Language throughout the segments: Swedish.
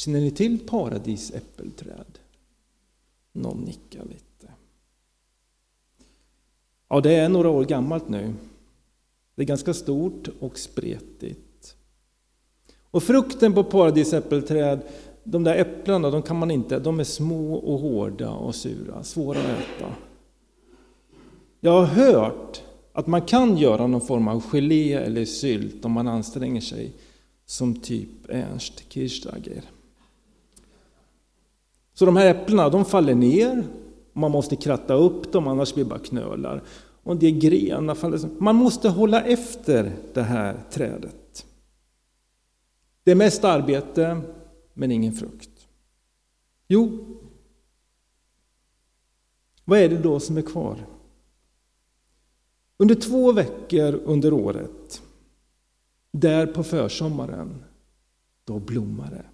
Känner ni till paradisäppelträd? Någon nickar lite. Ja, det är några år gammalt nu. Det är ganska stort och spretigt. Och frukten på paradisäppelträd, de där äpplena, de kan man inte, de är små och hårda och sura, svåra att äta. Jag har hört att man kan göra någon form av gelé eller sylt om man anstränger sig, som typ Ernst Kirchsteiger. Så de här äpplena, de faller ner, man måste kratta upp dem annars blir det bara knölar. Och det grenar faller. Man måste hålla efter det här trädet. Det är mest arbete, men ingen frukt. Jo, vad är det då som är kvar? Under två veckor under året, där på försommaren, då blommar det.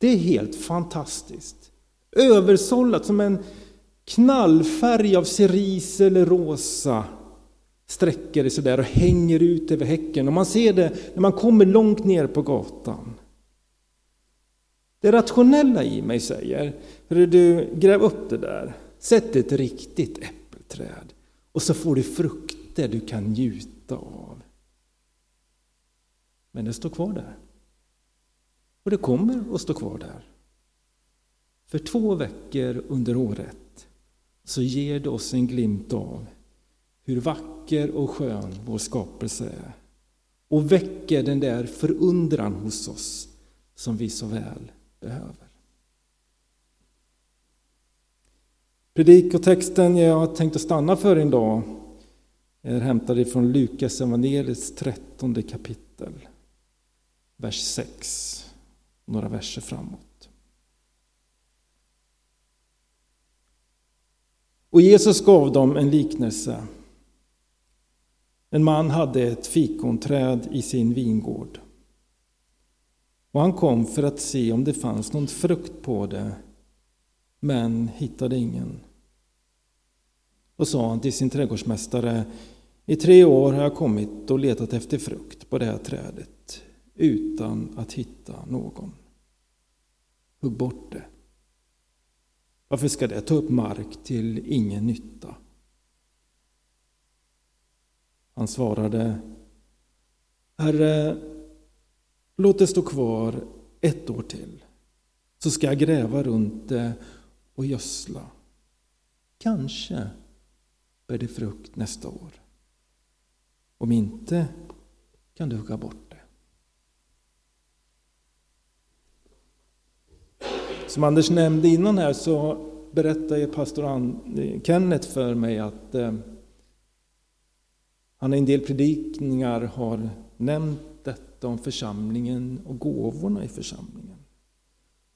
Det är helt fantastiskt. Översållat som en knallfärg av cerise eller rosa sträcker det sig där och hänger ut över häcken. Och man ser det när man kommer långt ner på gatan. Det rationella i mig säger, du gräv upp det där, sätt ett riktigt äppelträd och så får du frukter du kan njuta av. Men det står kvar där. Och det kommer att stå kvar där. För två veckor under året så ger det oss en glimt av hur vacker och skön vår skapelse är och väcker den där förundran hos oss som vi så väl behöver. Predikotexten jag tänkte stanna för idag är hämtad från Lukas evangeliets trettonde kapitel, vers 6, några verser framåt. Och Jesus gav dem en liknelse. En man hade ett fikonträd i sin vingård. Och han kom för att se om det fanns någon frukt på det, men hittade ingen. Och sa han till sin trädgårdsmästare, i tre år har jag kommit och letat efter frukt på det här trädet utan att hitta någon. Hugg bort det. Varför ska det ta upp mark till ingen nytta? Han svarade, Herre, låt det stå kvar ett år till, så ska jag gräva runt det och gödsla. Kanske bär det frukt nästa år. Om inte kan du hugga bort det. Som Anders nämnde innan här så berättade pastor Kenneth för mig att eh, han i en del predikningar har nämnt detta om församlingen och gåvorna i församlingen.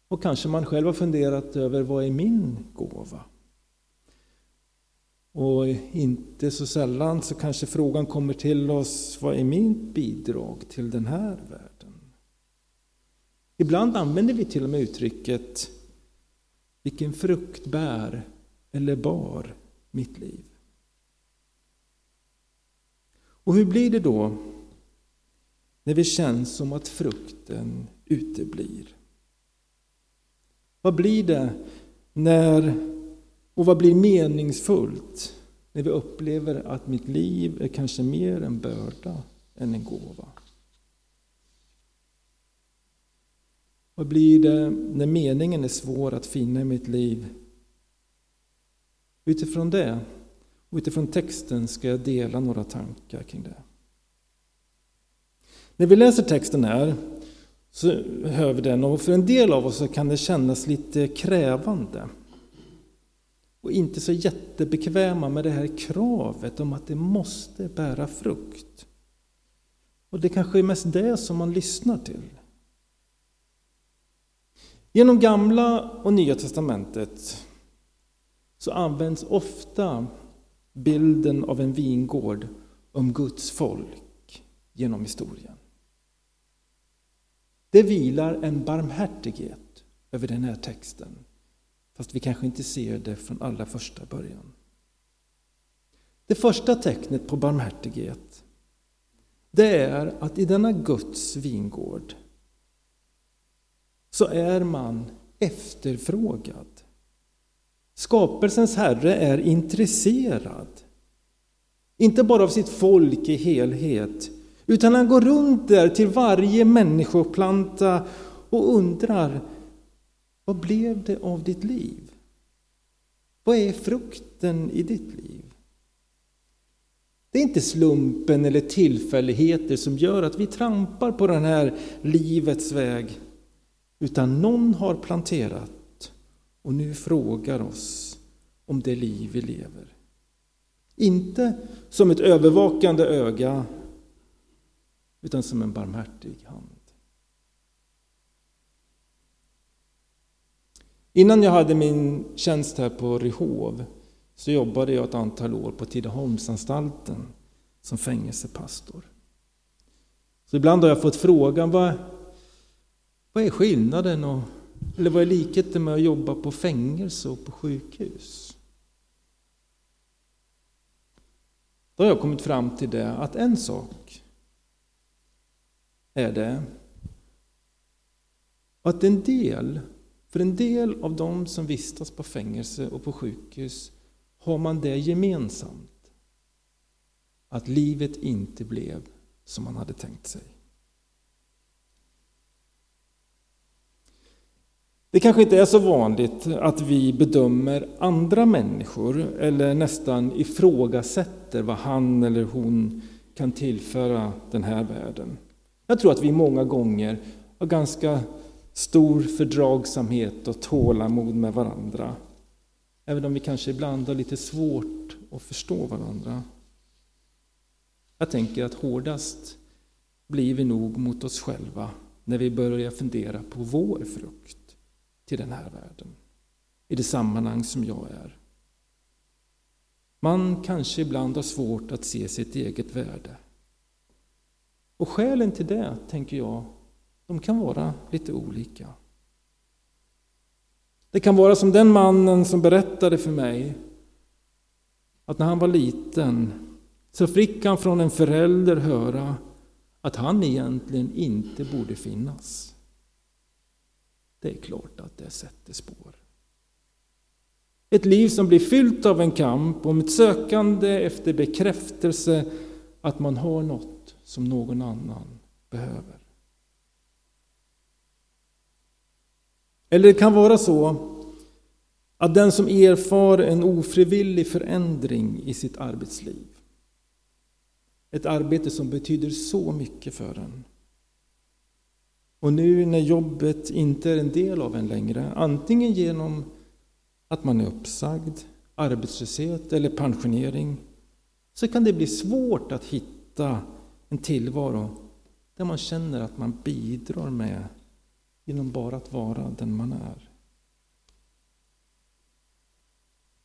Och kanske man själv har funderat över vad är min gåva? Och inte så sällan så kanske frågan kommer till oss, vad är mitt bidrag till den här världen? Ibland använder vi till och med uttrycket, vilken frukt bär eller bar mitt liv? Och hur blir det då när det känns som att frukten uteblir? Vad blir det när och vad blir meningsfullt när vi upplever att mitt liv är kanske mer en börda än en gåva? Vad blir det när meningen är svår att finna i mitt liv? Utifrån det och utifrån texten ska jag dela några tankar kring det. När vi läser texten här så hör vi den och för en del av oss kan det kännas lite krävande och inte så jättebekväma med det här kravet om att det måste bära frukt. Och det kanske är mest det som man lyssnar till. Genom Gamla och Nya testamentet så används ofta bilden av en vingård om Guds folk genom historien. Det vilar en barmhärtighet över den här texten Fast vi kanske inte ser det från allra första början. Det första tecknet på barmhärtighet det är att i denna Guds vingård så är man efterfrågad. Skapelsens Herre är intresserad. Inte bara av sitt folk i helhet, utan han går runt där till varje människoplanta och undrar vad blev det av ditt liv? Vad är frukten i ditt liv? Det är inte slumpen eller tillfälligheter som gör att vi trampar på den här livets väg, utan någon har planterat och nu frågar oss om det liv vi lever. Inte som ett övervakande öga, utan som en barmhärtig hand. Innan jag hade min tjänst här på Rehov så jobbade jag ett antal år på Tidaholmsanstalten som fängelsepastor. Så ibland har jag fått frågan vad, vad är skillnaden och, eller vad är likheten med att jobba på fängelse och på sjukhus? Då har jag kommit fram till det att en sak är det att en del, för en del av de som vistas på fängelse och på sjukhus har man det gemensamt. Att livet inte blev som man hade tänkt sig. Det kanske inte är så vanligt att vi bedömer andra människor eller nästan ifrågasätter vad han eller hon kan tillföra den här världen. Jag tror att vi många gånger har ganska stor fördragsamhet och tålamod med varandra. Även om vi kanske ibland har lite svårt att förstå varandra. Jag tänker att hårdast blir vi nog mot oss själva när vi börjar fundera på vår frukt till den här världen, i det sammanhang som jag är. Man kanske ibland har svårt att se sitt eget värde. Och skälen till det, tänker jag, de kan vara lite olika. Det kan vara som den mannen som berättade för mig att när han var liten så fick han från en förälder höra att han egentligen inte borde finnas. Det är klart att det sätter spår. Ett liv som blir fyllt av en kamp om ett sökande efter bekräftelse att man har något som någon annan behöver. Eller det kan vara så att den som erfar en ofrivillig förändring i sitt arbetsliv, ett arbete som betyder så mycket för en, och nu när jobbet inte är en del av en längre, antingen genom att man är uppsagd, arbetslöshet eller pensionering, så kan det bli svårt att hitta en tillvaro där man känner att man bidrar med genom bara att vara den man är.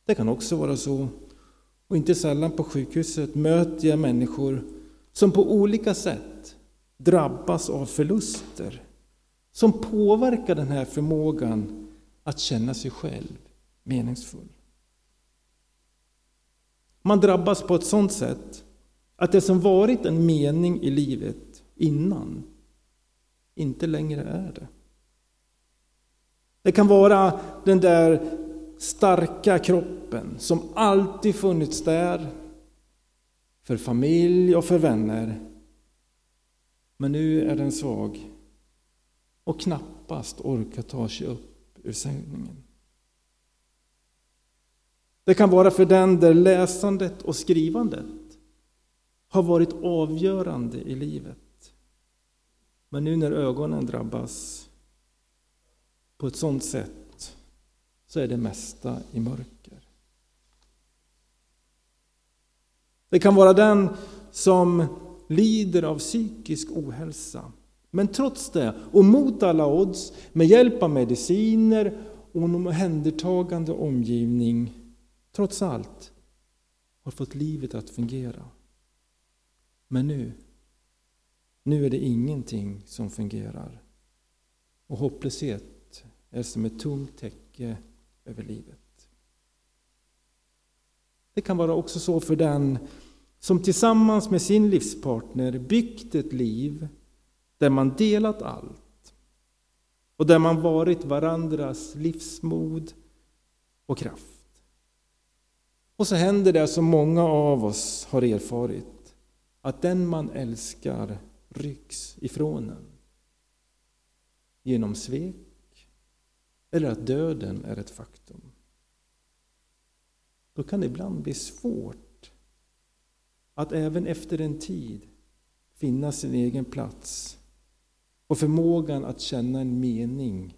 Det kan också vara så, och inte sällan på sjukhuset möter jag människor som på olika sätt drabbas av förluster som påverkar den här förmågan att känna sig själv meningsfull. Man drabbas på ett sådant sätt att det som varit en mening i livet innan inte längre är det. Det kan vara den där starka kroppen som alltid funnits där för familj och för vänner. Men nu är den svag och knappast orkar ta sig upp ur sängen. Det kan vara för den där läsandet och skrivandet har varit avgörande i livet. Men nu när ögonen drabbas på ett sådant sätt så är det mesta i mörker. Det kan vara den som lider av psykisk ohälsa men trots det, och mot alla odds, med hjälp av mediciner och en omhändertagande omgivning, trots allt, har fått livet att fungera. Men nu, nu är det ingenting som fungerar. Och hopplöshet är som ett tungt täcke över livet. Det kan vara också så för den som tillsammans med sin livspartner byggt ett liv där man delat allt och där man varit varandras livsmod och kraft. Och så händer det som många av oss har erfarit, att den man älskar rycks ifrån en. Genom svek eller att döden är ett faktum. Då kan det ibland bli svårt att även efter en tid finna sin egen plats och förmågan att känna en mening.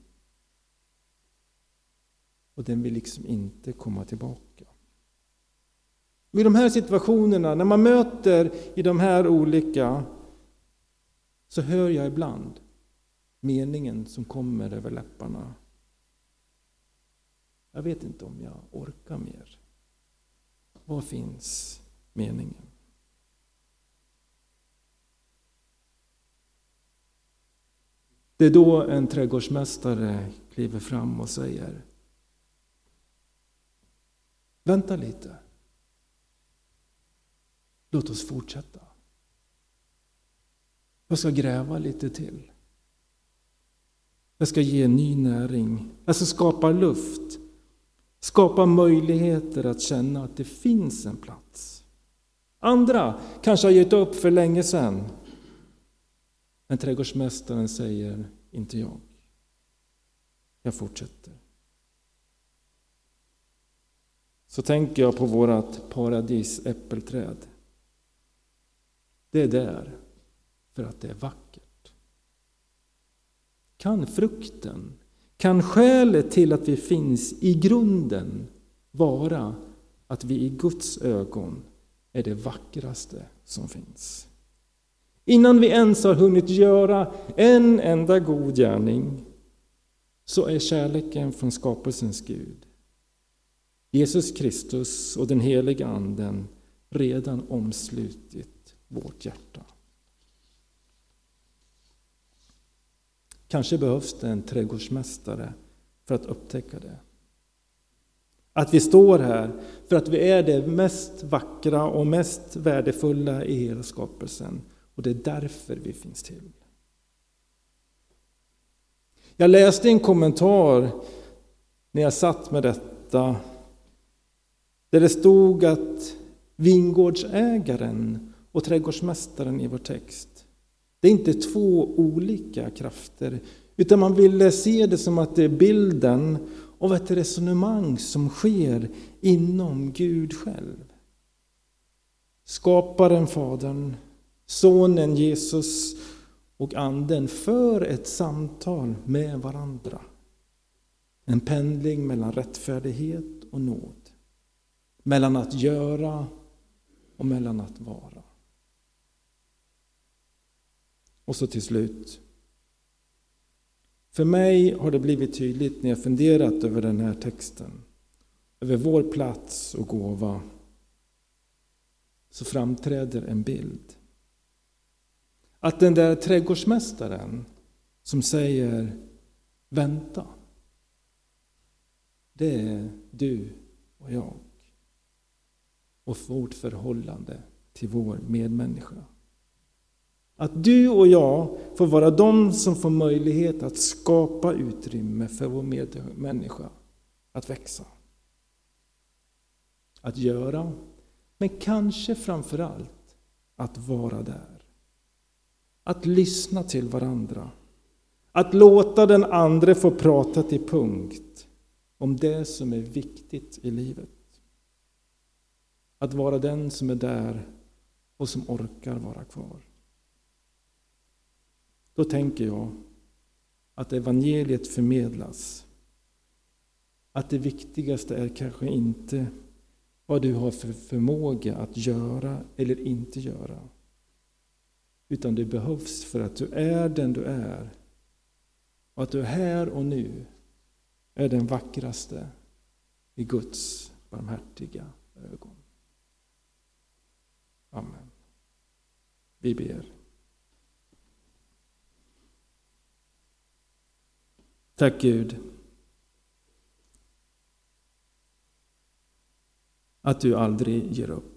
Och den vill liksom inte komma tillbaka. I de här situationerna, när man möter i de här olika, så hör jag ibland meningen som kommer över läpparna. Jag vet inte om jag orkar mer. Var finns meningen? Det är då en trädgårdsmästare kliver fram och säger Vänta lite. Låt oss fortsätta. Jag ska gräva lite till. Jag ska ge ny näring. Jag ska skapa luft. Skapa möjligheter att känna att det finns en plats. Andra kanske har gett upp för länge sedan. Men trädgårdsmästaren säger, inte jag. Jag fortsätter. Så tänker jag på vårt paradisäppelträd. Det är där för att det är vackert. Kan frukten, kan skälet till att vi finns i grunden vara att vi i Guds ögon är det vackraste som finns? Innan vi ens har hunnit göra en enda god gärning så är kärleken från skapelsens Gud, Jesus Kristus och den heliga Anden redan omslutit vårt hjärta. Kanske behövs det en trädgårdsmästare för att upptäcka det. Att vi står här för att vi är det mest vackra och mest värdefulla i hela skapelsen. Och det är därför vi finns till. Jag läste en kommentar när jag satt med detta där det stod att vingårdsägaren och trädgårdsmästaren i vår text, det är inte två olika krafter, utan man ville se det som att det är bilden av ett resonemang som sker inom Gud själv. Skaparen, Fadern, Sonen Jesus och Anden för ett samtal med varandra. En pendling mellan rättfärdighet och nåd. Mellan att göra och mellan att vara. Och så till slut. För mig har det blivit tydligt när jag funderat över den här texten, över vår plats och gåva, så framträder en bild att den där trädgårdsmästaren som säger vänta, det är du och jag. Och vårt förhållande till vår medmänniska. Att du och jag får vara de som får möjlighet att skapa utrymme för vår medmänniska att växa. Att göra, men kanske framför allt att vara där. Att lyssna till varandra. Att låta den andra få prata till punkt om det som är viktigt i livet. Att vara den som är där och som orkar vara kvar. Då tänker jag att evangeliet förmedlas. Att det viktigaste är kanske inte vad du har för förmåga att göra eller inte göra. Utan det behövs för att du är den du är. Och att du här och nu är den vackraste i Guds barmhärtiga ögon. Amen. Vi ber. Tack Gud. Att du aldrig ger upp.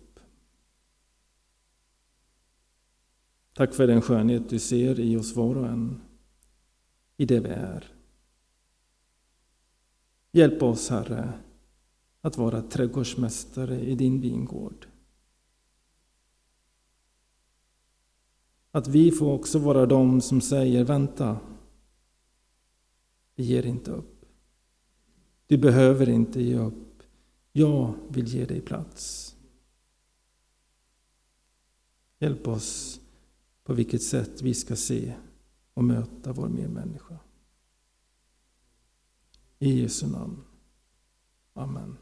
Tack för den skönhet du ser i oss var och en, i det vi är. Hjälp oss, Herre, att vara trädgårdsmästare i din vingård. Att vi får också vara de som säger vänta, vi ger inte upp. Du behöver inte ge upp. Jag vill ge dig plats. Hjälp oss på vilket sätt vi ska se och möta vår medmänniska. I Jesu namn. Amen.